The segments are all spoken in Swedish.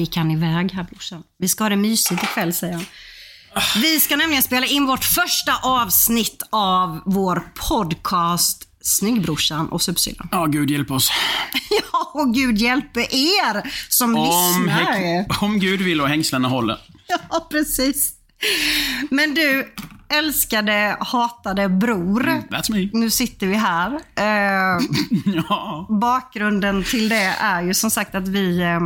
Gick han iväg här brorsan. Vi ska ha det mysigt ikväll säger han. Vi ska nämligen spela in vårt första avsnitt av vår podcast Snyggbrorsan och Subsyrran. Ja, Gud hjälp oss. Ja, och Gud hjälpe er som Om, lyssnar. om Gud vill och hängslena håller. Ja, precis. Men du, älskade, hatade bror. That's me. Nu sitter vi här. Eh, Ja. bakgrunden till det är ju som sagt att vi, eh,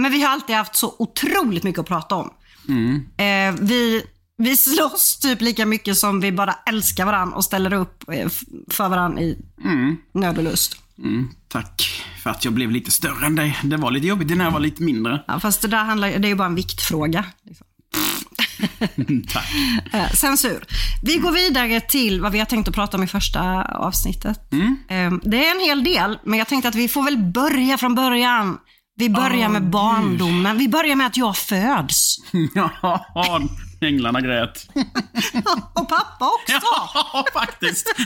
men vi har alltid haft så otroligt mycket att prata om. Eh, vi, vi slåss typ lika mycket som vi bara älskar varandra och ställer upp eh, för varandra i nöd och lust. Mm, tack för att jag blev lite större än dig. Det var lite jobbigt när jag var lite mindre. Ja, fast det där handlar, det är ju bara en viktfråga. Liksom. Tack. Eh, censur. Vi går vidare till vad vi har tänkt att prata om i första avsnittet. Eh, det är en hel del, men jag tänkte att vi får väl börja från början. Vi börjar med barndomen. Vi börjar med att jag föds. Ja, änglarna grät. Och pappa också. Ja, faktiskt.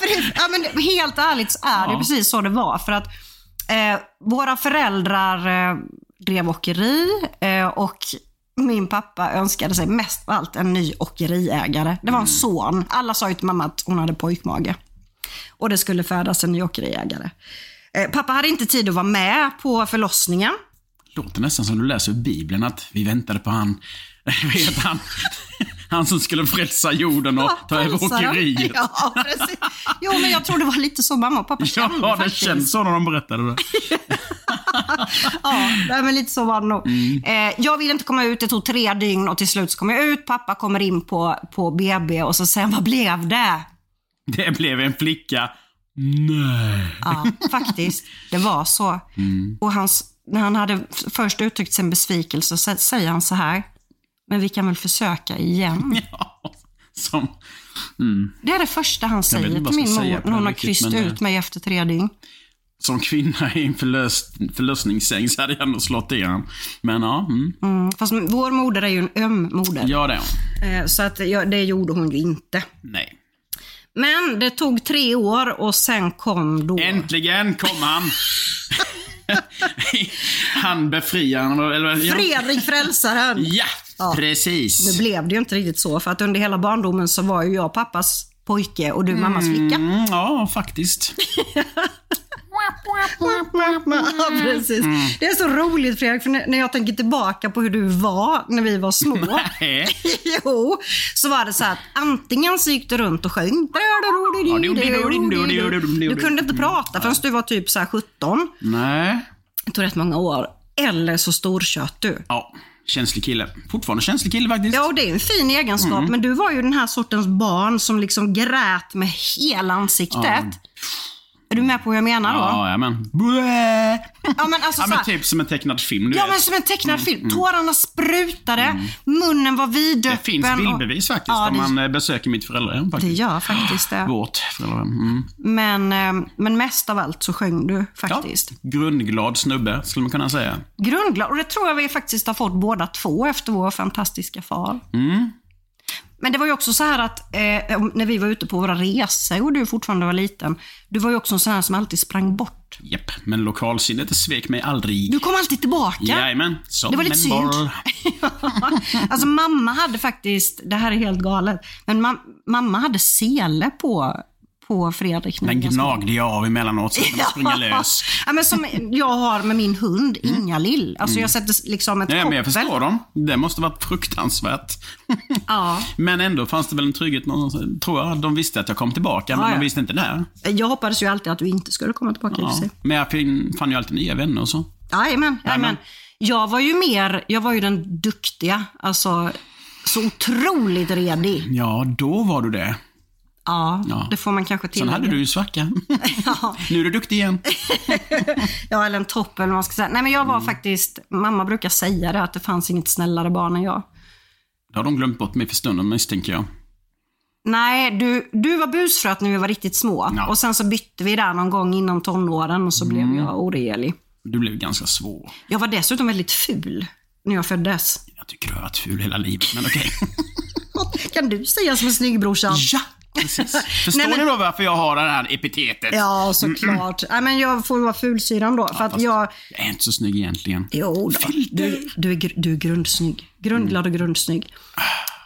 Det, ja, men helt ärligt så är det Ja. precis så det var. För att eh, våra föräldrar eh, drev åkeri eh, och min pappa önskade sig mest av allt en ny åkeriägare. Det var en son. Alla sa ju till mamma att hon hade pojkmage. Och det skulle födas en ny åkeriägare. Eh, pappa hade inte tid att vara med på förlossningen. Låter nästan som du läser ur Bibeln att vi väntade på han, vet han, han som skulle frälsa jorden och ta över åkeriet. Ja, precis. Jo, men jag tror det var lite så mamma och pappa kände Ja, det faktiskt. känns så när de berättade det. Ja, men lite så var det nog. Mm. Eh, jag ville inte komma ut, det tog tre dygn och till slut så kom jag ut. Pappa kommer in på, på BB och så säger han, vad blev det? Det blev en flicka. Nej. Ja, faktiskt. Det var så. Mm. Och hans, när han hade först uttryckt sin besvikelse så säger han så här, men vi kan väl försöka igen. Ja, som... Det är det första han säger till min mor när hon har kryssat men, ut eh, mig efter tre dygn. Som kvinna i en förlös, förlösningssäng så hade jag ändå slått i han. Men ja, mm. Mm, fast vår moder är ju en öm moder. ja det är hon. Eh, Så att, ja, det gjorde hon ju inte. Nej. Men det tog tre år och sen kom då... Äntligen kom han! han befriaren, eller. Fredrik Frälsaren. Ja, Ja. precis. Nu blev det ju inte riktigt så, för att under hela barndomen så var ju jag pappas pojke och du mammas flicka. Mm, ja, faktiskt. Ja, precis. Det är så roligt Fredrik, för när jag tänker tillbaka på hur du var när vi var små. Nej. jo, så var det så att antingen så gick du runt och sjöng. Du kunde inte prata förrän du var typ så här 17. Nej. Det tog rätt många år. Eller så storkött du. Ja, Känslig kille. Fortfarande känslig kille faktiskt. Ja, och det är en fin egenskap. Mm. Men du var ju den här sortens barn som liksom grät med hela ansiktet. Ja. Är du med på vad jag menar då? Ja, ja men. Blä. Ja, men alltså Ja, men typ som en tecknad film, du Ja, vet. men som en tecknad film. Tårarna sprutade, munnen var vidöppen. Det finns och- bildbevis faktiskt Ja, om det, man eh, besöker mitt föräldrahem. det gör faktiskt det. Vårt föräldrahem. Mm. Men, eh, men mest av allt så sjöng du Ja, faktiskt. grundglad snubbe, skulle man kunna säga. Grundglad. Och det tror jag vi faktiskt har fått båda två efter vår fantastiska far. Mm. Men det var ju också så här att eh, när vi var ute på våra resor och du fortfarande var liten. Du var ju också en sån här som alltid sprang bort. Japp, men lokalsinnet svek mig aldrig. Du kom alltid tillbaka. Jajamän, som Det var lite synd. boll. alltså mamma hade faktiskt, det här är helt galet, men mam- mamma hade sele på, på Fredrik. när Den gnagde jag av emellanåt så att springa lös. Ja, men som jag har med min hund, Inga-Lill. Alltså jag sätter liksom ett Mm. Ja, men jag koppel. förstår dem. Det måste varit fruktansvärt. Ja. Men ändå fanns det väl en trygghet någonstans, tror jag. De visste att jag kom tillbaka, men Ja, ja. de visste inte här. Jag hoppades ju alltid att du inte skulle komma tillbaka Ja. Men jag fann ju alltid nya vänner och så. Jajamän. Jajamän. Jag var ju mer, jag var ju den duktiga. Alltså, så otroligt redig. Ja, då var du det. Ja, Ja. det får man kanske Sen tillägga. hade du ju svacka. Ja. nu är du duktig igen. Ja, eller en topp eller vad man ska säga. Nej, men jag var Mm. faktiskt, mamma brukar säga det, att det fanns inget snällare barn än jag. Det har de glömt bort mig för stunden misstänker jag. Nej, du, du var busfröt när vi var riktigt små. Ja. Och sen så bytte vi där någon gång inom tonåren och så Mm. blev jag oregelig. Du blev ganska svår. Jag var dessutom väldigt ful när jag föddes. Jag tycker du har varit ful hela livet, men okej. Kan du säga som en snygg brorsan? ja, precis. Förstår Nej, men- ni då varför jag har det här epitetet? Ja, såklart. Nej, men jag får vara fulsyran då. för att jag... Jag är inte så snygg egentligen. Jo, då. Du, du, är, du är grundsnygg. Grundglad och grundsnygg.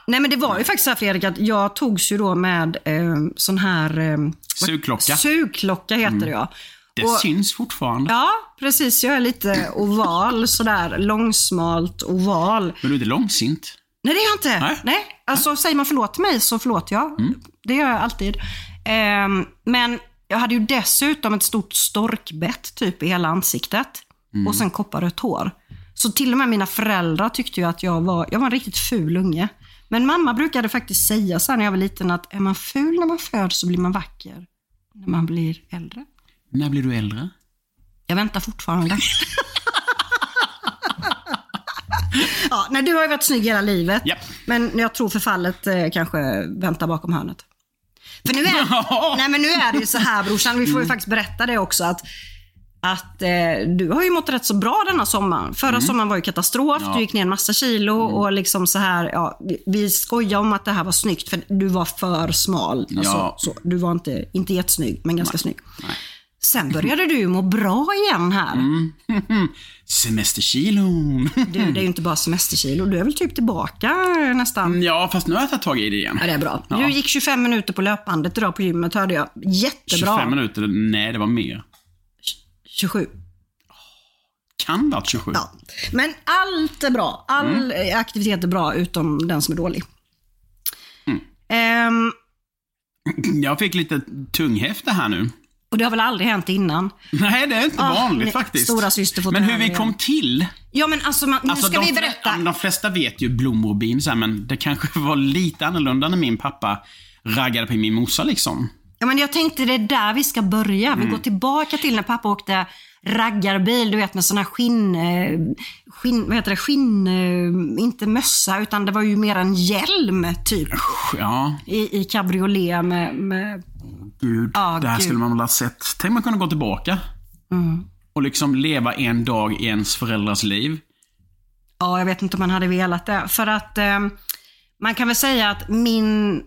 Nej, men det var ju faktiskt så här Fredrik, att jag togs ju då med eh, sån här... Eh, Sugklocka. Sugklocka heter det ja. Det Och- syns fortfarande. Ja, precis. Jag är lite oval, sådär långsmalt oval. Men du är inte långsint. Nej, det är jag inte. Nej. Nej. Alltså, säger man förlåt mig så förlåter jag. Det gör jag alltid. Ehm, men jag hade ju dessutom ett stort storkbett typ i hela ansiktet. Och sen kopparrött hår. Så till och med mina föräldrar tyckte ju att jag var, jag var en riktigt ful unge. Men mamma brukade faktiskt säga så här när jag var liten att är man ful när man föds så blir man vacker när man blir äldre. När blir du äldre? Jag väntar fortfarande. ja, nej, du har ju varit snygg hela livet. Japp. Men jag tror förfallet eh, kanske väntar bakom hörnet. För nu är, nej, men nu är det ju så här brorsan, vi får ju faktiskt berätta det också att att eh, du har ju mått rätt så bra denna sommaren. Förra sommaren var ju katastrof, Ja. du gick ner en massa kilo och liksom så här, ja, vi- skojar om att det här var snyggt för du var för smal. Alltså, Ja. så, du var inte, inte jättesnygg, men ganska snygg. Sen började du må bra igen här. Semesterkilon. Du, det är ju inte bara semesterkilo, du är väl typ tillbaka nästan. ja, fast nu har jag tagit tag i det igen. Ja, det är bra. Ja. Du gick 25 minuter på löpbandet idag på gymmet hörde jag. Jättebra. 25 minuter? Nej, det var mer. 27. Kan vara 27. Ja. Men allt är bra. All Mm. aktivitet är bra utom den som är dålig. Mm. Ehm, Jag fick lite tunghäfte här nu. Och det har väl aldrig hänt innan? Nej, det är inte Ah, vanligt faktiskt. stora syster får Men hur vi kom till. Ja men alltså, man, nu Alltså, ska de, vi berätta. de flesta vet ju blommor så här, men det kanske var lite annorlunda när min pappa raggade på min morsa liksom. Ja, men jag tänkte det är där vi ska börja. Mm. Vi går tillbaka till när pappa åkte raggarbil, du vet med här skinn, eh, skinn vad heter det, skinn, eh, inte mössa utan det var ju mer en hjälm typ. Ja, I, i cabriolet med, med gud. Ja, det här gud. skulle man väl ha sett. Tänk man kunde gå tillbaka. Och liksom leva en dag i ens föräldrars liv. Ja, jag vet inte om man hade velat det. För att eh, man kan väl säga att min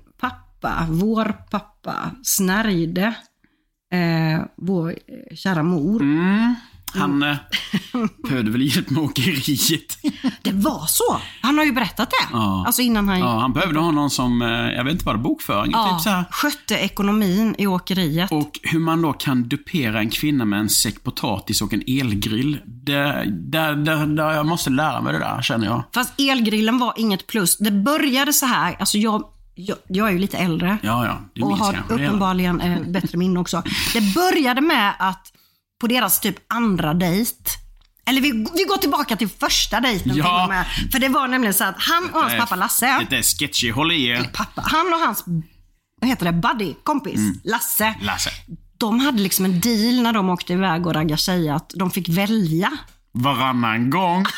pappa, vår pappa, snärjde eh, vår eh, kära mor. Han eh, behövde väl hjälp med åkeriet. Det var så! Han har ju berättat det. Ja. Alltså innan han Ja, han behövde ha någon som, eh, jag vet inte vad det bokföring, Ja, typ så här. skötte ekonomin i åkeriet. Och hur man då kan dupera en kvinna med en säck potatis och en elgrill. Det, där, där, där jag måste lära mig det där, känner jag. Fast elgrillen var inget plus. Det började så här, alltså jag, jag, jag är ju lite äldre. Ja, ja. Du och minns har kanske det. uppenbarligen eh, bättre minne också. Det började med att på deras typ andra dejt, Eller vi, vi går tillbaka till första dejten Ja. till och med. För det var nämligen så att han och hans pappa Lasse, Det är sketchy, håll i er. pappa, han och hans, vad heter det, buddy, kompis, Lasse. Lasse. De hade liksom en deal när de åkte iväg och raggade tjejer att de fick välja. Varannan gång.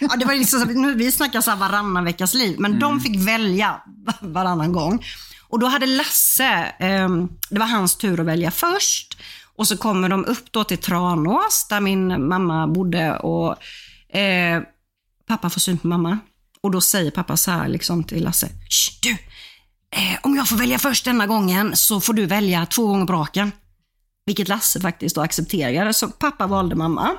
Ja, det var liksom, nu, vi snackar så här varannan veckas liv, men de fick välja varannan gång. Och då hade Lasse, ehm, det var hans tur att välja först. Och så kommer de upp då till Tranås där min mamma bodde och eh, pappa får syn på mamma. Och då säger pappa så här liksom till Lasse, "Shh, du, eh, om jag får välja först denna gången så får du välja två gånger på raken. Vilket Lasse faktiskt då accepterade. Så pappa valde mamma.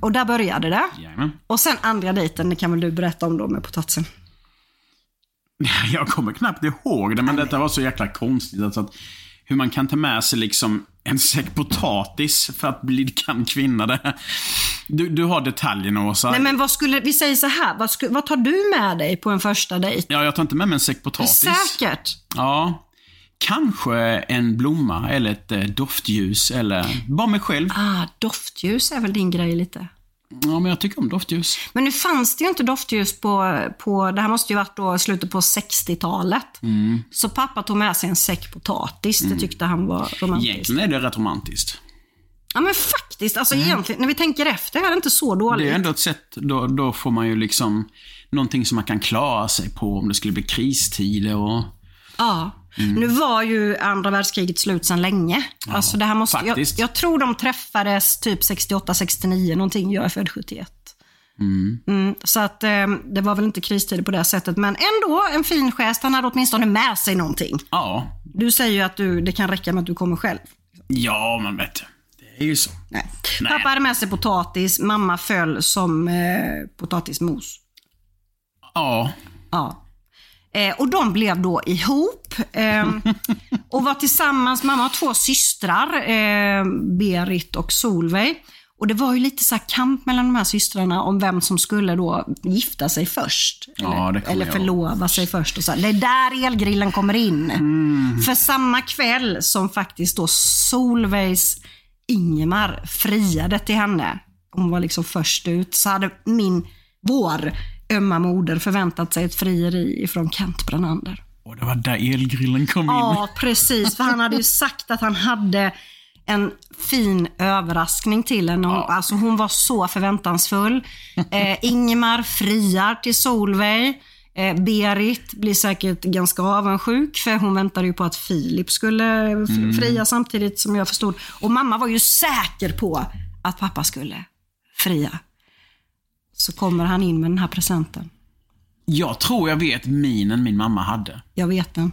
Och där började det. Jajamän. Och sen andra dejten, det kan väl du berätta om då med potatisen? Jag kommer knappt ihåg det, men detta var så jäkla konstigt. Alltså att hur man kan ta med sig liksom en säck potatis för att blidka en kvinna. Det. Du, du har detaljerna Åsa. Nej men vad skulle, vi säger så här, vad, sku, vad tar du med dig på en första dejt? Ja, jag tar inte med mig en säck potatis. Säkert. Ja. Kanske en blomma eller ett eh, doftljus eller bara mig själv. Ah, doftljus är väl din grej lite? Ja, men jag tycker om doftljus. Men nu fanns det ju inte doftljus på, på det här måste ju varit då slutet på 60-talet. Mm. Så pappa tog med sig en säck potatis, det tyckte han var romantiskt. Egentligen är det rätt romantiskt. Ja men faktiskt, alltså egentligen, när vi tänker efter är det inte så dåligt. Mm. Det är ändå ett sätt, då, då får man ju liksom någonting som man kan klara sig på om det skulle bli kristider och... Ja. Mm. Nu var ju andra världskriget slut sedan länge. alltså det här måste, jag, jag tror de träffades typ 68, 69 någonting. Jag är född 71. Mm, så att eh, det var väl inte kristider på det sättet. Men ändå en fin gest. Han hade åtminstone med sig någonting. Ja. Du säger ju att du, det kan räcka med att du kommer själv. Ja, men vet du. Det är ju så. Nej. Nej. Pappa hade med sig potatis. Mamma föll som eh, potatismos. Ja. Ja. Eh, och de blev då ihop eh, och var tillsammans. Mamma har två systrar, eh, Berit och Solveig. Och det var ju lite så kamp mellan de här systrarna om vem som skulle då gifta sig först. Ja, eller, kommer eller förlova sig först. Och så. Det är där elgrillen kommer in. Mm. För samma kväll som faktiskt då Solveigs Ingemar friade till henne, hon var liksom först ut, så hade min, vår ömma moder förväntat sig ett frieri från Kent Brannander. Och det var där elgrillen kom in. Ja, precis. För han hade ju sagt att han hade en fin överraskning till henne. Hon, alltså hon var så förväntansfull. Eh, Ingemar friar till Solveig. Eh, Berit blir säkert ganska avundsjuk för hon väntade ju på att Filip skulle f- fria samtidigt som jag förstod. Och mamma var ju säker på att pappa skulle fria. Så kommer han in med den här presenten. Jag tror jag vet minen min mamma hade. Jag vet den.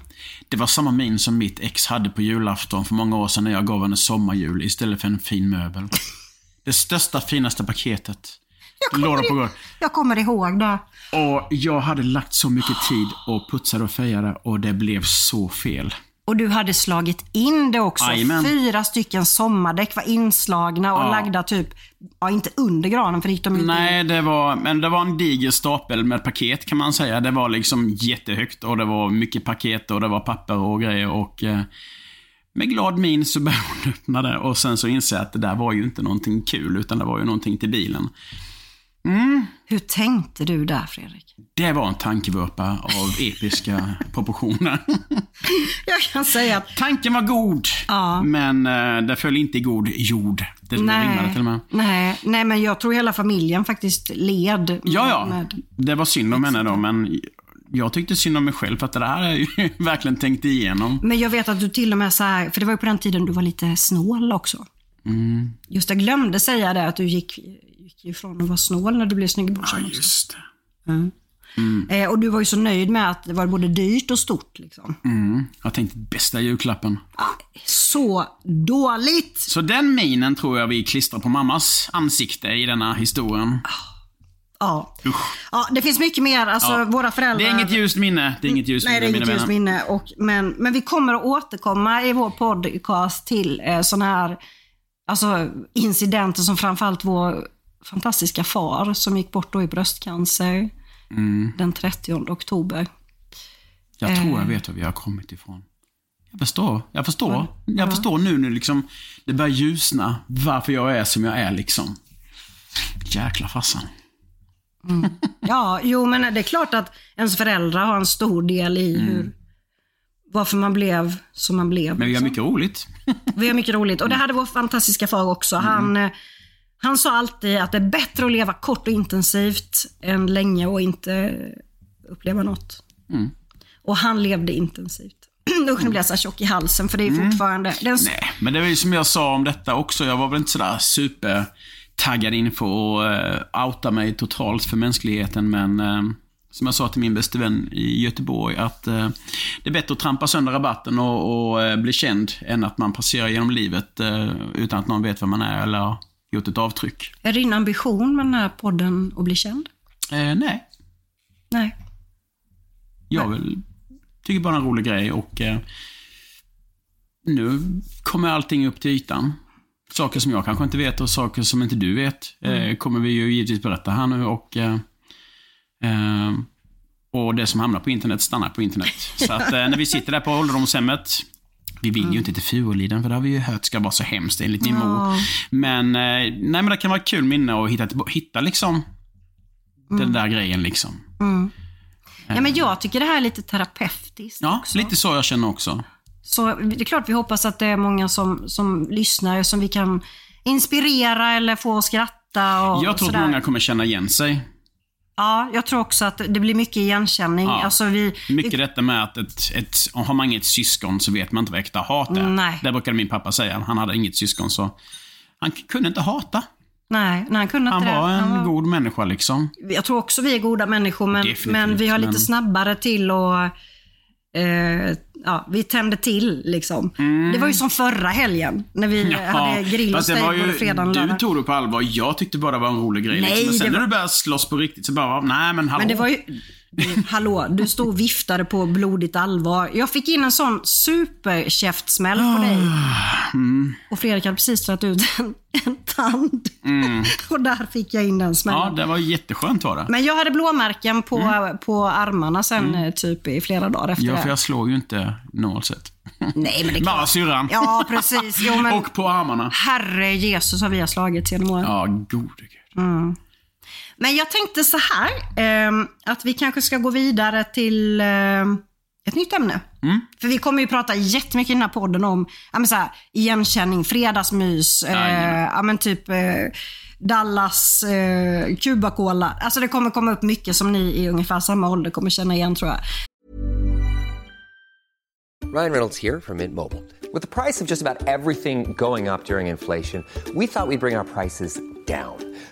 Det var samma min som mitt ex hade på julafton för många år sedan när jag gav henne sommarjul istället för en fin möbel. Det största, finaste paketet. Jag på kommer, jag kommer ihåg det. Och jag hade lagt så mycket tid och putsade och fejade och det blev så fel. Och du hade slagit in det också. Jajamän. Fyra stycken sommardäck var inslagna och Ja. lagda typ, ja inte under granen för det gick de inte in. Nej, det var, men det var en diger stapel med paket kan man säga. Det var liksom jättehögt och det var mycket paket och det var papper och grejer och eh, med glad min så började hon öppna det och sen så inser jag att det där var ju inte någonting kul utan det var ju någonting till bilen. Hur tänkte du där Fredrik? Det var en tankevurpa av episka proportioner. Jag kan säga att Tanken var god, Ja. men eh, det föll inte i god jord. Det nej, till och med. nej, nej, men jag tror hela familjen faktiskt led. Ja, ja. Med, Det var synd om henne då, men jag tyckte synd om mig själv för att det har jag ju verkligen tänkt igenom. men jag vet att du till och med så här, för det var ju på den tiden du var lite snål också. Mm. Just jag glömde säga det, att du gick, gick ifrån att vara snål när du blev snygg i Ja, brorsan också. just det. Eh, och du var ju så nöjd med att det var både dyrt och stort. Liksom. Mm. Jag tänkte bästa julklappen. Så dåligt! Så den minen tror jag vi klistrar på mammas ansikte i denna historien. Ja. ja, det finns mycket mer. Alltså, Ja. våra föräldrar... Det är inget ljust minne. Det är inget ljust Nej, det är minne, inget ljust minne. Och, men, men vi kommer att återkomma i vår podcast till eh, sådana här alltså, incidenter som framförallt vår fantastiska far som gick bort då i bröstcancer Mm. den 30 oktober. Jag tror jag Eh. vet var vi har kommit ifrån. Jag förstår. Jag förstår. Jag förstår nu när liksom det börjar ljusna varför jag är som jag är liksom. Jäkla farsan. Ja, jo men det är klart att ens föräldrar har en stor del i hur, varför man blev som man blev. Mm. Men vi har mycket roligt. Vi har mycket roligt. Och det hade vår fantastiska far också. Mm. Han, eh, han sa alltid att det är bättre att leva kort och intensivt än länge och inte uppleva något. Mm. Och han levde intensivt. Usch, nu blir jag så här tjock i halsen för det är fortfarande... Det är en, Mm. Nej, men det var ju som jag sa om detta också. Jag var väl inte sådär super taggad inför att uh, outa mig totalt för mänskligheten, men eh, som jag sa till min bäste vän i Göteborg, att eh, det är bättre att trampa sönder rabatten och, och eh, bli känd än att man passerar genom livet eh, utan att någon vet vem man är eller gjort ett avtryck. Är din ambition med den här podden att bli känd? Eh, nej, Nej. jag vill, tycker bara en rolig grej och eh, nu kommer allting upp till ytan. Saker som jag kanske inte vet och saker som inte du vet eh, kommer vi ju givetvis berätta här nu och eh, eh, och det som hamnar på internet stannar på internet. Så att när vi sitter där på ålderdomshemmet vi vill ju inte till Furuliden för det har vi ju hört ska vara så hemskt enligt min mor. Men, eh, nej, men det kan vara kul minne att hitta, hitta liksom den där grejen liksom. Ja, men jag tycker det här är lite terapeutiskt Ja, också. lite så jag känner också. Så det är klart vi hoppas att det är många som, som lyssnar som vi kan inspirera eller få att skratta. Och, Jag tror sådär. att många kommer känna igen sig. Ja, jag tror också att det blir mycket igenkänning. Ja. Alltså vi, Mycket detta med att ett, ett, har man inget syskon så vet man inte vad äkta hat är. Nej. Det brukade min pappa säga. Han hade inget syskon så han kunde inte hata. nej, nej, han kunde Han inte var det. en Han var- god människa liksom. Jag tror också vi är goda människor, men, Definitivt, men vi har lite men- snabbare till att Eh, ja, vi tände till liksom. Det var ju som förra helgen när vi hade grill och fast det steak var ju, både fredag och Du lördag. tog det på allvar. Jag tyckte bara det var en rolig grej. Nej, liksom. Men sen det när var- du började slåss på riktigt så bara, nej men hallå. Men det var ju... Hallå, du stod och viftade på blodigt allvar. Jag fick in en sån superkäftsmäll på dig. Mm. Och Fredrik hade precis tagit ut en, en tand. Och där fick jag in den smällen. Mm. Ja, det var jätteskönt var det. Men jag hade blåmärken på, på armarna sen eh, typ i flera dagar efter Mm. Ja, det. för jag slår ju inte sett. Nej, men det Bara syrran. Ja, precis. Jo, men Och på armarna. herre Jesus har vi har slagit genom åren. Ja, gode gud. Men jag tänkte så här, ehm, att vi kanske ska gå vidare till ehm, ett nytt ämne. För vi kommer ju prata jättemycket i den här podden om ja, men så här, igenkänning, fredagsmys, eh, ja, men typ eh, Dallas, eh, Cuba-cola. Alltså det kommer komma upp mycket som ni i ungefär samma ålder kommer känna igen tror jag. Ryan Reynolds here from Mint Mobile. With the price of just about everything going up during inflation, we thought we'd bring our prices down.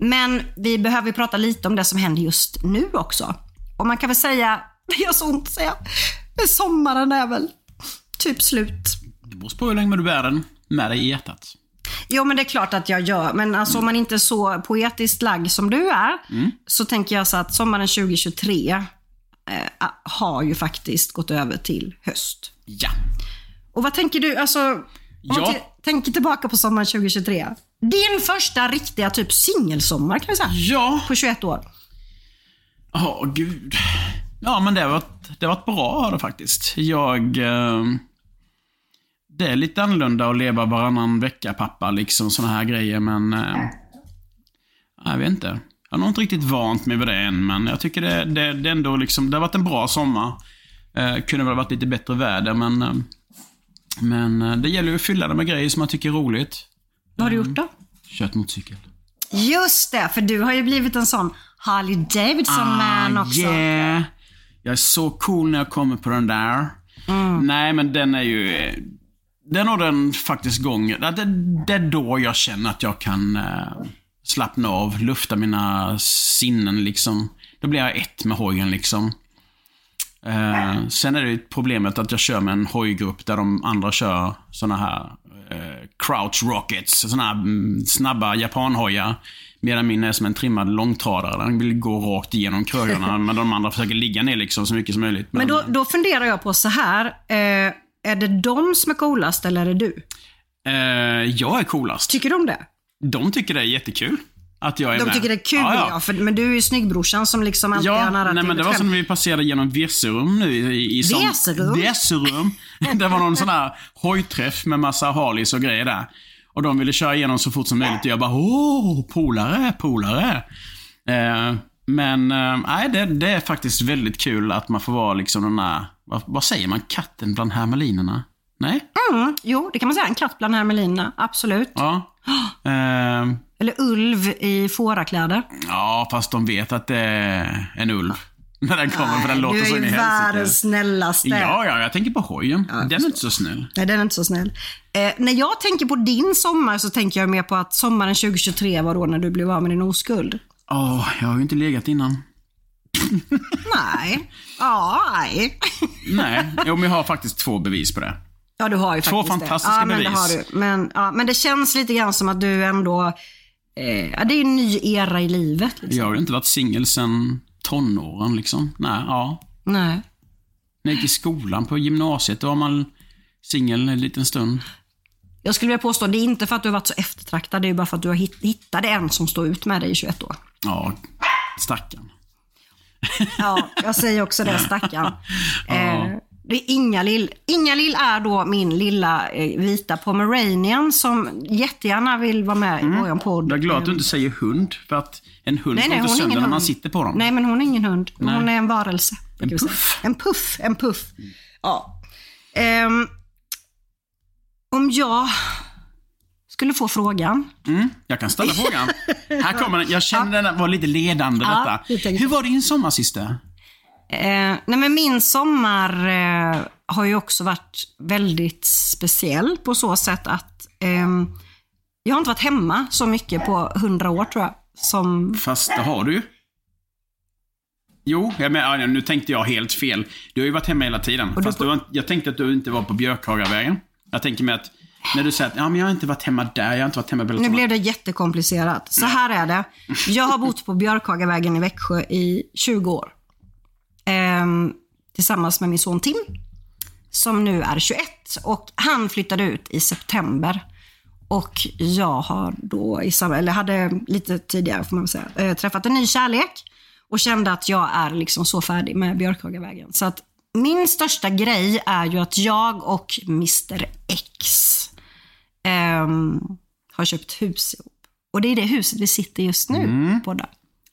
Men vi behöver prata lite om det som händer just nu också. Och man kan väl säga, det gör så ont att säga, men sommaren är väl typ slut. Det beror på hur länge du bär den med dig i hjärtat. Jo men det är klart att jag gör, men alltså om man inte är så poetiskt lagd som du är, så tänker jag så att sommaren 2023 eh, har ju faktiskt gått över till höst. Ja. Och vad tänker du, alltså, om man Ja. t- tänker tillbaka på sommaren 2023. Din första riktiga typ singelsommar kan vi säga, Ja. på 21 år. Ja, gud. Ja, men det har varit, det har varit bra det faktiskt. Jag... Eh, det är lite annorlunda att leva varannan vecka pappa, liksom såna här grejer, men... Eh, jag vet inte. Jag har nog inte riktigt vant mig vid det än, men jag tycker det, det, det ändå liksom... Det har varit en bra sommar. Eh, kunde väl ha varit lite bättre väder, men... Eh, men eh, det gäller ju att fylla det med grejer som man tycker är roligt. Vad har du gjort då? Kört motorcykel. Just det, för du har ju blivit en sån Harley Davidson-man också. Ah, yeah. jag är så cool när jag kommer på den där. Nej, men den är ju... är nog den faktiskt gången, det, det är då jag känner att jag kan eh, slappna av, lufta mina sinnen liksom. Då blir jag ett med hojen liksom. Eh, sen är det problemet att jag kör med en hojgrupp där de andra kör såna här eh, crouch rockets. Såna här mm, snabba japanhojar. Medan min är som en trimmad långtradare. Den vill gå rakt igenom krögarna, men de andra försöker ligga ner liksom så mycket som möjligt. Men då, då funderar jag på så här. Eh, är det de som är coolast eller är det du? Eh, jag är coolast. Tycker de det? De tycker det är jättekul. Att jag är De med. tycker det är kul ja. ja. för, men du är ju snyggbrorsan som liksom alltid har Ja, narrativet nej men det var som när vi passerade genom Virserum nu i, i som- Virserum? Virserum. det var någon sån här hojträff med massa Harleys och grejer där. Och de ville köra igenom så fort som möjligt och jag bara åh, polare, polare. Eh, men eh, nej, det, det är faktiskt väldigt kul att man får vara liksom den där, vad, vad säger man, katten bland hermelinerna? Nej? Mm, jo, det kan man säga. En katt bland hermelinerna. Absolut. Ja. Eh, Eller ulv i fårakläder. ja, fast de vet att det är en ulv. När den kommer, för den låter du så är in i helsike. världens snällaste. Ja, ja, jag tänker på hojen. den är inte så snäll. Nej, den är inte så snäll. Eh, när jag tänker på din sommar så tänker jag mer på att sommaren 2023 var då när du blev av med din oskuld. Åh, jag har ju inte legat innan. Nej. Ja, nej. Nej, jo, men jag har faktiskt två bevis på det. Ja, du har ju Två faktiskt fantastiska det. Ja, men det bevis. har du. Men, ja, men det känns lite grann som att du ändå... Eh, ja, det är en ny era i livet. Liksom. Jag har ju inte varit singel sedan tonåren liksom. Nej, ja. Nej. När jag gick i skolan på gymnasiet, då var man singel en liten stund. Jag skulle vilja påstå, det är inte för att du har varit så eftertraktad, det är bara för att du har hitt- hittat en som står ut med dig i 21 år. Ja, stackarn. Ja, jag säger också det, stackarn. Eh, det är Inga-Lill. Inga-Lill är då min lilla eh, vita pomeranian som jättegärna vill vara med i vår podd. Jag är glad att du inte säger hund, för att en hund Nej, nej, inte sönder när man hund. sitter på dem. Nej, men hon är ingen hund. Nej. Hon är en varelse. säga. puff. En puff. En puff. Ja. Ehm, om jag skulle få frågan. Jag kan ställa frågan. Här kommer den. Jag kände den var lite ledande Ja, detta. det tänkte Hur var din sommar sista? Eh, nej men min sommar eh, har ju också varit väldigt speciell på så sätt att ehm, jag har inte varit hemma så mycket på hundra år tror jag. Som, Fast det har du ju. Jo, jag men, nu tänkte jag helt fel. Du har ju varit hemma hela tiden. du Fast du har, jag tänkte att du inte var på Björkhagavägen. Jag tänker mig att när du säger att ja, men jag har inte varit hemma där, jag har inte varit hemma nu blev det jättekomplicerat. Så här är det. Jag har bott på Björkhagavägen i Växjö i 20 år. Ehm, tillsammans med min son Tim. Som nu är 21. Och han flyttade ut i september. Och jag har då, eller hade lite tidigare får man säga, eh, träffat en ny kärlek. Och kände att jag är liksom så färdig med Björkhagavägen. Så att min största grej är ju att jag och Mr X ehm, har köpt hus ihop. Och det är det huset vi sitter just nu på där.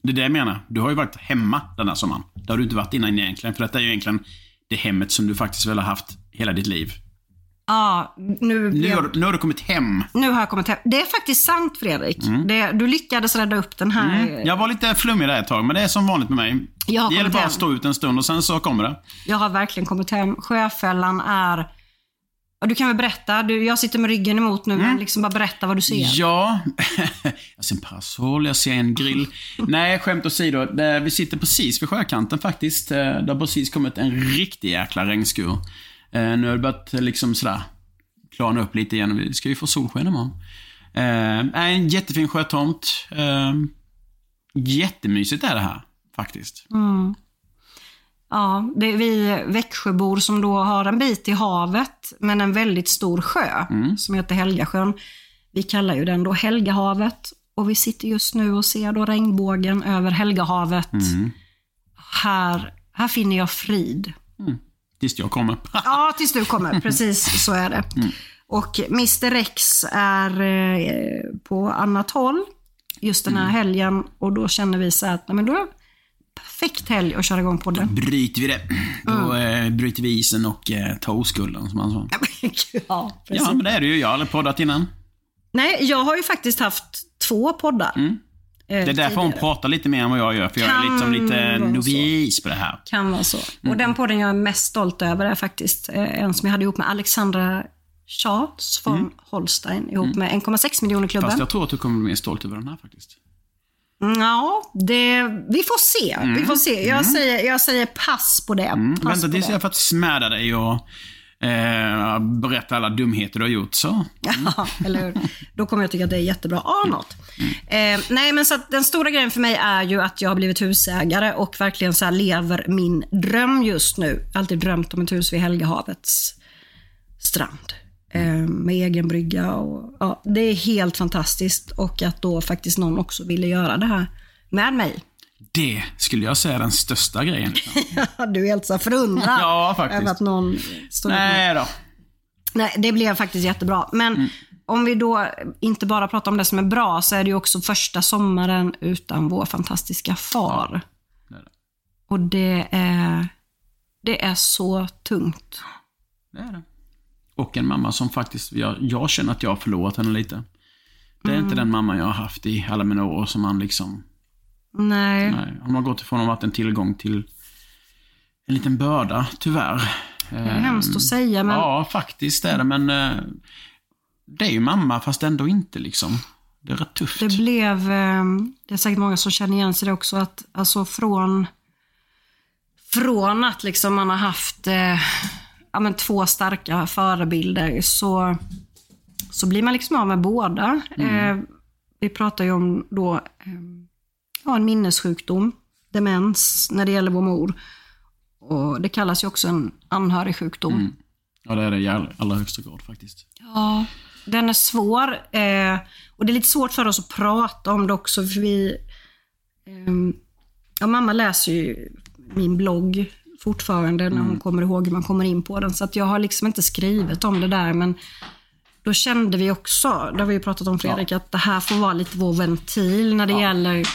Det är det jag menar. Du har ju varit hemma den här sommaren. Det har du inte varit innan egentligen. För detta är ju egentligen det hemmet som du faktiskt väl har haft hela ditt liv. Ja, nu, Nu har, du- nu har du kommit hem. nu har jag kommit hem. Det är faktiskt sant Fredrik. Det, du lyckades rädda upp den här. Jag var lite flummig där ett tag, men det är som vanligt med mig. Jag har det gäller bara hem. att stå ut en stund och sen så kommer det. Jag har verkligen kommit hem. Sjöfällan är... Ja, du kan väl berätta. Du, jag sitter med ryggen emot nu, men liksom bara berätta vad du ser. Ja, jag ser en parasoll, jag ser en grill. Nej, skämt åsido. Vi sitter precis vid sjökanten faktiskt. Eh, Det har precis kommit en riktig jäkla regnskur. Eh, Nu har det börjat eh, liksom sådär klarna upp lite igen. Vi ska ju få solsken imorgon. En jättefin sjötomt. Jättemysigt är det här, faktiskt. Ja, det är vi Växjöbor som då har en bit till havet, men en väldigt stor sjö som heter Helgasjön. Vi kallar ju den då Helgahavet och vi sitter just nu och ser då regnbågen över Helgahavet. Här, här finner jag frid. Tills jag kommer. Ja, tills du kommer. Precis så är det. Och Mr Rex är eh, på annat håll just den här helgen och då känner vi så att nej, men då perfekt helg att köra igång podden. Bryter vi det. Då eh, bryter vi isen och eh, tar oskulden, som man sa. ja, precis. Ja, men det är det ju. Jag har aldrig poddat innan. Nej, jag har ju faktiskt haft två poddar. Det är därför hon pratar lite mer än vad jag gör, för jag är Kan liksom lite novis på det här. Kan vara så. Mm. Och den podden jag är mest stolt över är faktiskt eh, en som jag hade ihop med Alexandra Charles från Holstein ihop med 1,6 miljoner klubben. Mm. Fast jag tror att du kommer bli mer stolt över den här faktiskt. Ja, det, vi får se. Vi får se. Jag, säger, jag säger pass på det. Pass Mm. Vänta på tills jag faktiskt smäda dig och eh, berätta alla dumheter du har gjort. Så. Ja, eller hur? Då kommer jag tycka att det är jättebra. Arnott. Eh, nej, men så den stora grejen för mig är ju att jag har blivit husägare och verkligen så lever min dröm just nu. Jag har alltid drömt om ett hus vid Helgehavets strand. Eh, med egen brygga och ja, det är helt fantastiskt. Och att då faktiskt någon också ville göra det här med mig. Det skulle jag säga är den största grejen. du är helt så förundrad Ja, faktiskt. över att någon med Nej då. Nej, det blev faktiskt jättebra. Men Mm. om vi då inte bara pratar om det som är bra, så är det ju också första sommaren utan vår fantastiska far. det är det. Och det är, det är så tungt. Det är det. Och en mamma som faktiskt, jag, jag känner att jag har förlorat henne lite. Det är Mm. inte den mamma jag har haft i alla mina år som man liksom, Nej. nej, hon har gått ifrån att ha varit en tillgång till en liten börda, tyvärr. Det är hemskt att säga, men Ja, faktiskt är det, men eh, det är ju mamma fast ändå inte liksom. Det är rätt tufft. det blev, eh, det är säkert många som känner igen sig det också, att alltså från, från att liksom man har haft eh, ja, men två starka förebilder så, så blir man liksom av med båda. Eh, vi pratar ju om då eh, ja, en minnessjukdom, demens, när det gäller vår mor. Och Det kallas ju också en anhörigsjukdom. Ja, det är det i all- allra högsta grad faktiskt. Ja, den är svår. Eh, och det är lite svårt för oss att prata om det också. För vi, ehm, ja, mamma läser ju min blogg fortfarande när hon kommer ihåg hur man kommer in på den. Så att jag har liksom inte skrivit om det där. Men då kände vi också, det har vi ju pratat om Fredrik, att det här får vara lite vår ventil när det gäller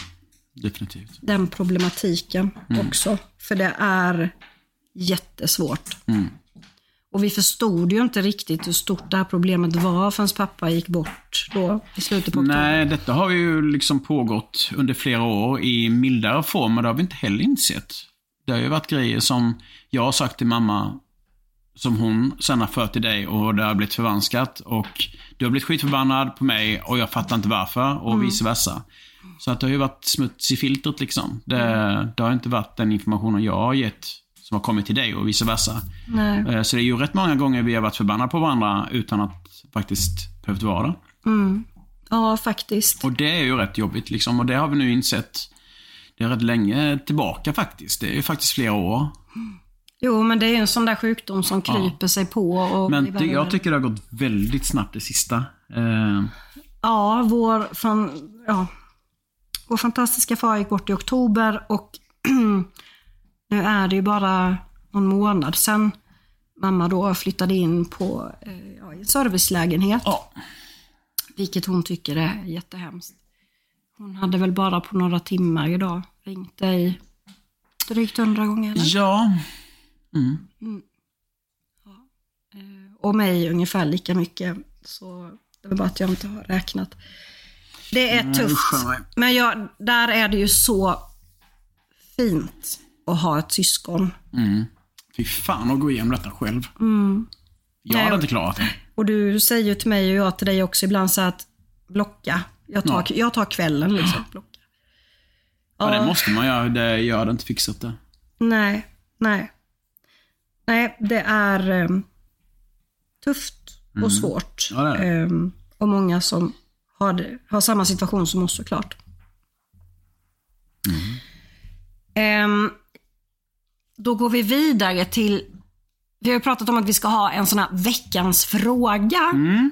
Definitivt. den problematiken också. För det är jättesvårt. Och vi förstod ju inte riktigt hur stort det här problemet var förrän pappa gick bort då i slutet på oktober. Nej, detta har ju liksom pågått under flera år i mildare form, men det har vi inte heller insett. Det har ju varit grejer som jag har sagt till mamma, som hon sen har fört till dig och det har blivit förvanskat. Och du har blivit skitförbannad på mig och jag fattar inte varför och vice versa. Så att det har ju varit smuts i filtret liksom. Det, det har inte varit den informationen jag har gett som har kommit till dig och vice versa. Nej. Eh, Så det är ju rätt många gånger vi har varit förbannade på varandra utan att faktiskt behövt vara det. Ja, faktiskt. Och det är ju rätt jobbigt liksom. Och det har vi nu insett. Det är rätt länge tillbaka faktiskt. Det är ju faktiskt flera år. Jo, men det är ju en sån där sjukdom som kryper sig på. Och Men det, jag tycker det har gått väldigt snabbt det sista. Eh, Ja, vår, fan, ja, vår fantastiska far gick bort i oktober och nu är det ju bara någon månad sedan mamma då flyttade in på eh, ja, en servicelägenhet. Ja. Vilket hon tycker är jättehemskt. Hon hade väl bara på några timmar idag ringt dig drygt hundra gånger eller? ja. och mig ungefär lika mycket. Så det var bara att jag inte har räknat. Det är Nej, tufft. nej. Men jag, där är det ju så fint att ha ett syskon. Fy fan att gå igenom detta själv. Jag Mm. Nej, hade och- inte klarat det. Och du säger ju till mig och jag till dig också ibland så att blocka. Jag tar, Ja. jag tar kvällen liksom. Blocka. Ja, det måste man göra. Det, jag hade inte fixat det. Nej, nej. Nej, det är ehm, tufft och svårt. Mm. Ja, det det. Ehm, och många som har, det, har samma situation som oss såklart. Mm. Ehm, då går vi vidare till, vi har pratat om att vi ska ha en sån här veckans fråga. Mm.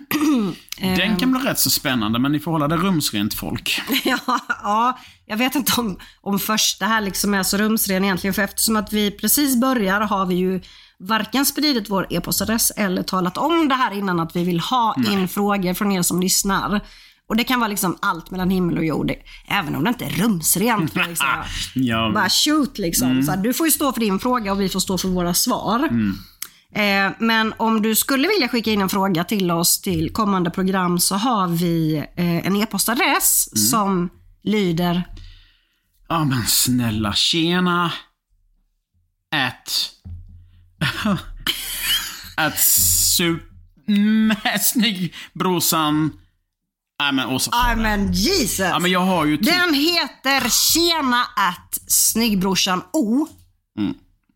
Ehm. Den kan bli rätt så spännande, men ni får hålla det rumsrent folk. Ja, ja, jag vet inte om, om första här liksom är så rumsren egentligen. För eftersom att vi precis börjar har vi ju varken spridit vår e-postadress eller talat om det här innan att vi vill ha in frågor från er som lyssnar. Och det kan vara liksom allt mellan himmel och jord. Även om det inte är rumsrent. säga. Ja. Bara shoot liksom. Så här, du får ju stå för din fråga och vi får stå för våra svar. Eh, men om du skulle vilja skicka in en fråga till oss till kommande program så har vi eh, en e-postadress som lyder Ja men snälla, tjena. At... At sup... Mm, snygg brorsan. Nej men Åsa. Ja men Jesus! Ja men jag har ju typ... Den heter tjena at snyggbrorsan o.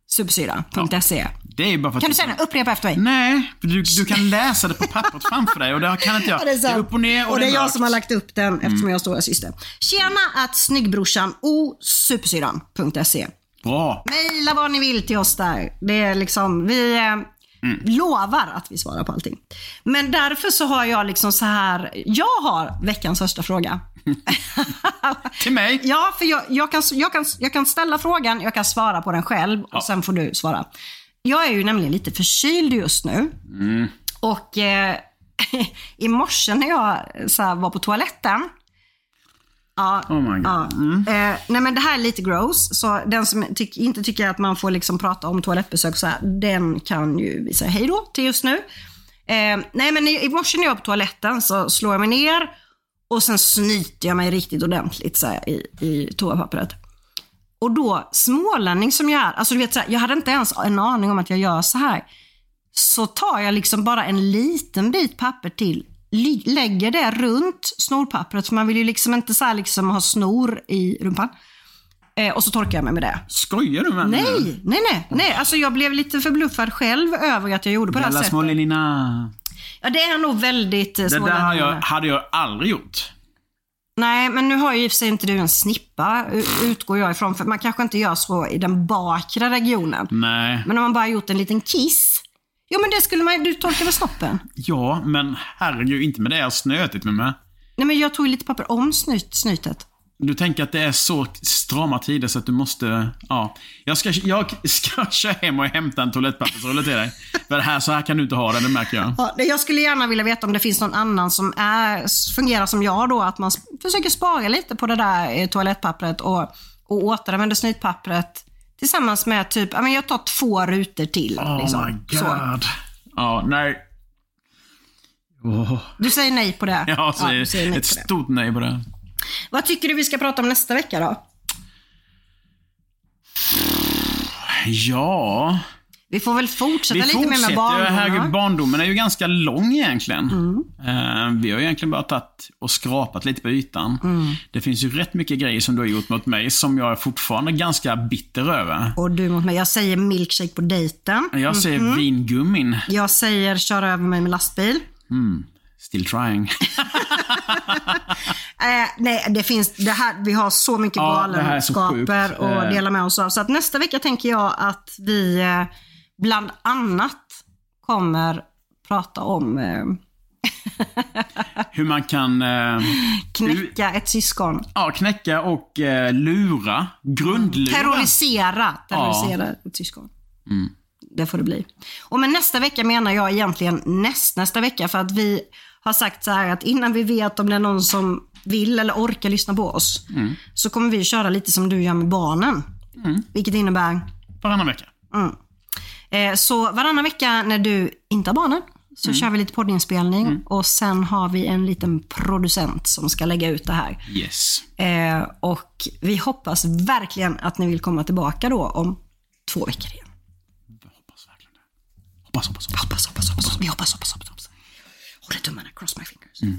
Supersyra.se. Det är bara för att... Kan du säga? Upprepa efter mig. Nej, du, du kan läsa det på pappret framför dig och det kan inte jag. Ja, det är sant. upp och ner och, och det är jag som har lagt upp den eftersom jag är stora syster. Tjena att snyggbrorsan o supersyran.se. Bra. Mejla vad ni vill till oss där. Det är liksom, vi eh, lovar att vi svarar på allting. Men därför så har jag liksom så här, jag har veckans första fråga. Till mig? Ja, för jag, jag, kan, jag, kan, jag kan ställa frågan, jag kan svara på den själv och sen får du svara. Jag är ju nämligen lite förkyld just nu. Och eh, i morse när jag så var på toaletten. Ja, Oh my God. ja. Eh, nej men det här är lite gross, så den som tyck, inte tycker att man får liksom prata om toalettbesök så här, den kan ju säga hej då till just nu. Eh, nej men i, i morse när jag var på toaletten så slår jag mig ner och sen snyter jag mig riktigt ordentligt så här, i, i toapappret. Och då, smålänning som jag är, alltså du vet, så här, jag hade inte ens en aning om att jag gör så här. Så tar jag liksom bara en liten bit papper till, lägger det runt snorpappret, för man vill ju liksom inte så liksom ha snor i rumpan. Eh, och så torkar jag mig med det. Skojar du med mig? Nej, nej, nej, nej. Alltså jag blev lite förbluffad själv över att jag gjorde på det här sättet. smålänningarna. Ja, det är nog väldigt eh, Det där jag, hade jag aldrig gjort. Nej, men nu har ju i och för sig inte du en snippa, utgår jag ifrån. För man kanske inte gör så i den bakre regionen. Nej. Men om man bara gjort en liten kiss. Jo, men det skulle man Du torkar väl snoppen? Ja, men herregud, inte med det jag snötigt med mig. Nej, men jag tog ju lite papper om snyt, snytet. Du tänker att det är så strama tider så att du måste... Ja. Jag ska, jag ska köra hem och hämta en toalettpappersrulle till dig. För det här, så här kan du inte ha det, det märker jag. Ja, jag skulle gärna vilja veta om det finns någon annan som är, fungerar som jag då, att man försöker spara lite på det där eh, toalettpappret och, och återanvänder snytpappret tillsammans med typ, ja jag tar två rutor till. Oh liksom. my Så. god. Ja, nej. Åh. Du säger nej på det? Jag säger, du säger nej ett stort nej på det. Vad tycker du vi ska prata om nästa vecka då? Ja, Vi får väl fortsätta vi lite mer med barndomen. Herregud, barndomen är ju ganska lång egentligen. Mm. Eh, vi har egentligen bara tagit och skrapat lite på ytan. Mm. Det finns ju rätt mycket grejer som du har gjort mot mig som jag är fortfarande ganska bitter över. Och du mot mig. Jag säger milkshake på dejten. Jag säger Mm-hmm. vingummin. Jag säger köra över mig med lastbil. Still trying. Eh, nej, det finns, det här, vi har så mycket Ja, galenskaper att dela med oss av. Så att nästa vecka tänker jag att vi eh, bland annat kommer prata om eh, Hur man kan eh, knäcka ett syskon. ja, knäcka och eh, lura. Grundlura. Terrorisera, terrorisera ett syskon. Det får det bli. Och men nästa vecka menar jag egentligen näst, nästa vecka för att vi har sagt så här att innan vi vet om det är någon som vill eller orkar lyssna på oss så kommer vi köra lite som du gör med barnen. Vilket innebär Varannan vecka. Eh, Så varannan vecka när du inte har barnen så kör vi lite poddinspelning och sen har vi en liten producent som ska lägga ut det här. Yes. Eh, och vi hoppas verkligen att ni vill komma tillbaka då om två veckor igen. Hoppas verkligen det. Hoppas, hoppas, hoppas. Hoppas, hoppas, hoppas. Vi hoppas, hoppas, hoppas. Håller tummarna, cross my fingers.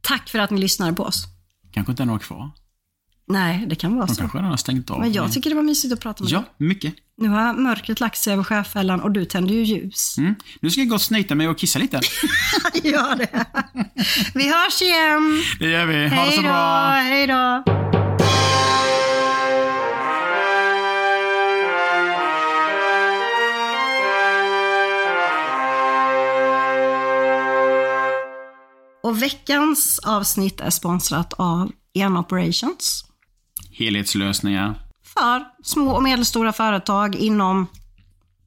Tack för att ni lyssnade på oss. Kanske inte några kvar. Nej, det kan vara De så. kanske redan har stängt av. Men jag tycker det var mysigt att prata med Ja, dig. mycket. Nu har mörkret lagt sig över sjöfällan och du tänder ju ljus. Mm. Nu ska jag gå och snyta mig och kissa lite. Gör det. Vi hörs igen. Det gör vi. Ha det Hej så då, bra. hej då. Och veckans avsnitt är sponsrat av En Operations Helhetslösningar. för små och medelstora företag inom...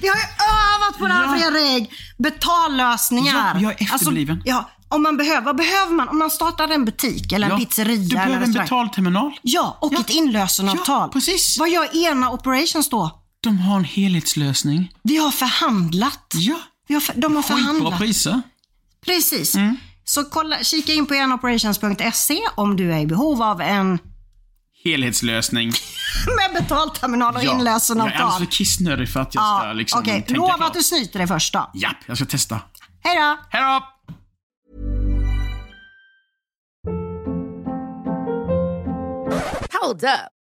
Vi har ju övat på det här Fredrik! Betallösningar. Ja, jag är efterbliven. Alltså, ja, om man behöver, vad behöver man? Om man startar en butik eller en Ja, pizzeria Du eller en behöver en betalterminal. Ja, och Ja. ett inlösenavtal. Ja, precis. Vad gör ena operations då? De har en helhetslösning. Vi har förhandlat. Ja. Vi har för, de har Skitbra förhandlat. priser. Precis. Så kolla, kika in på enoperations.se om du är i behov av en Helhetslösning. med betalterminal och Jag är inlösenavtal. alldeles för kissnödig för att jag ska liksom Okej, tänka lova klart. att du snyter dig först då. Japp, jag ska testa. Hej då! Hej då! Hold up.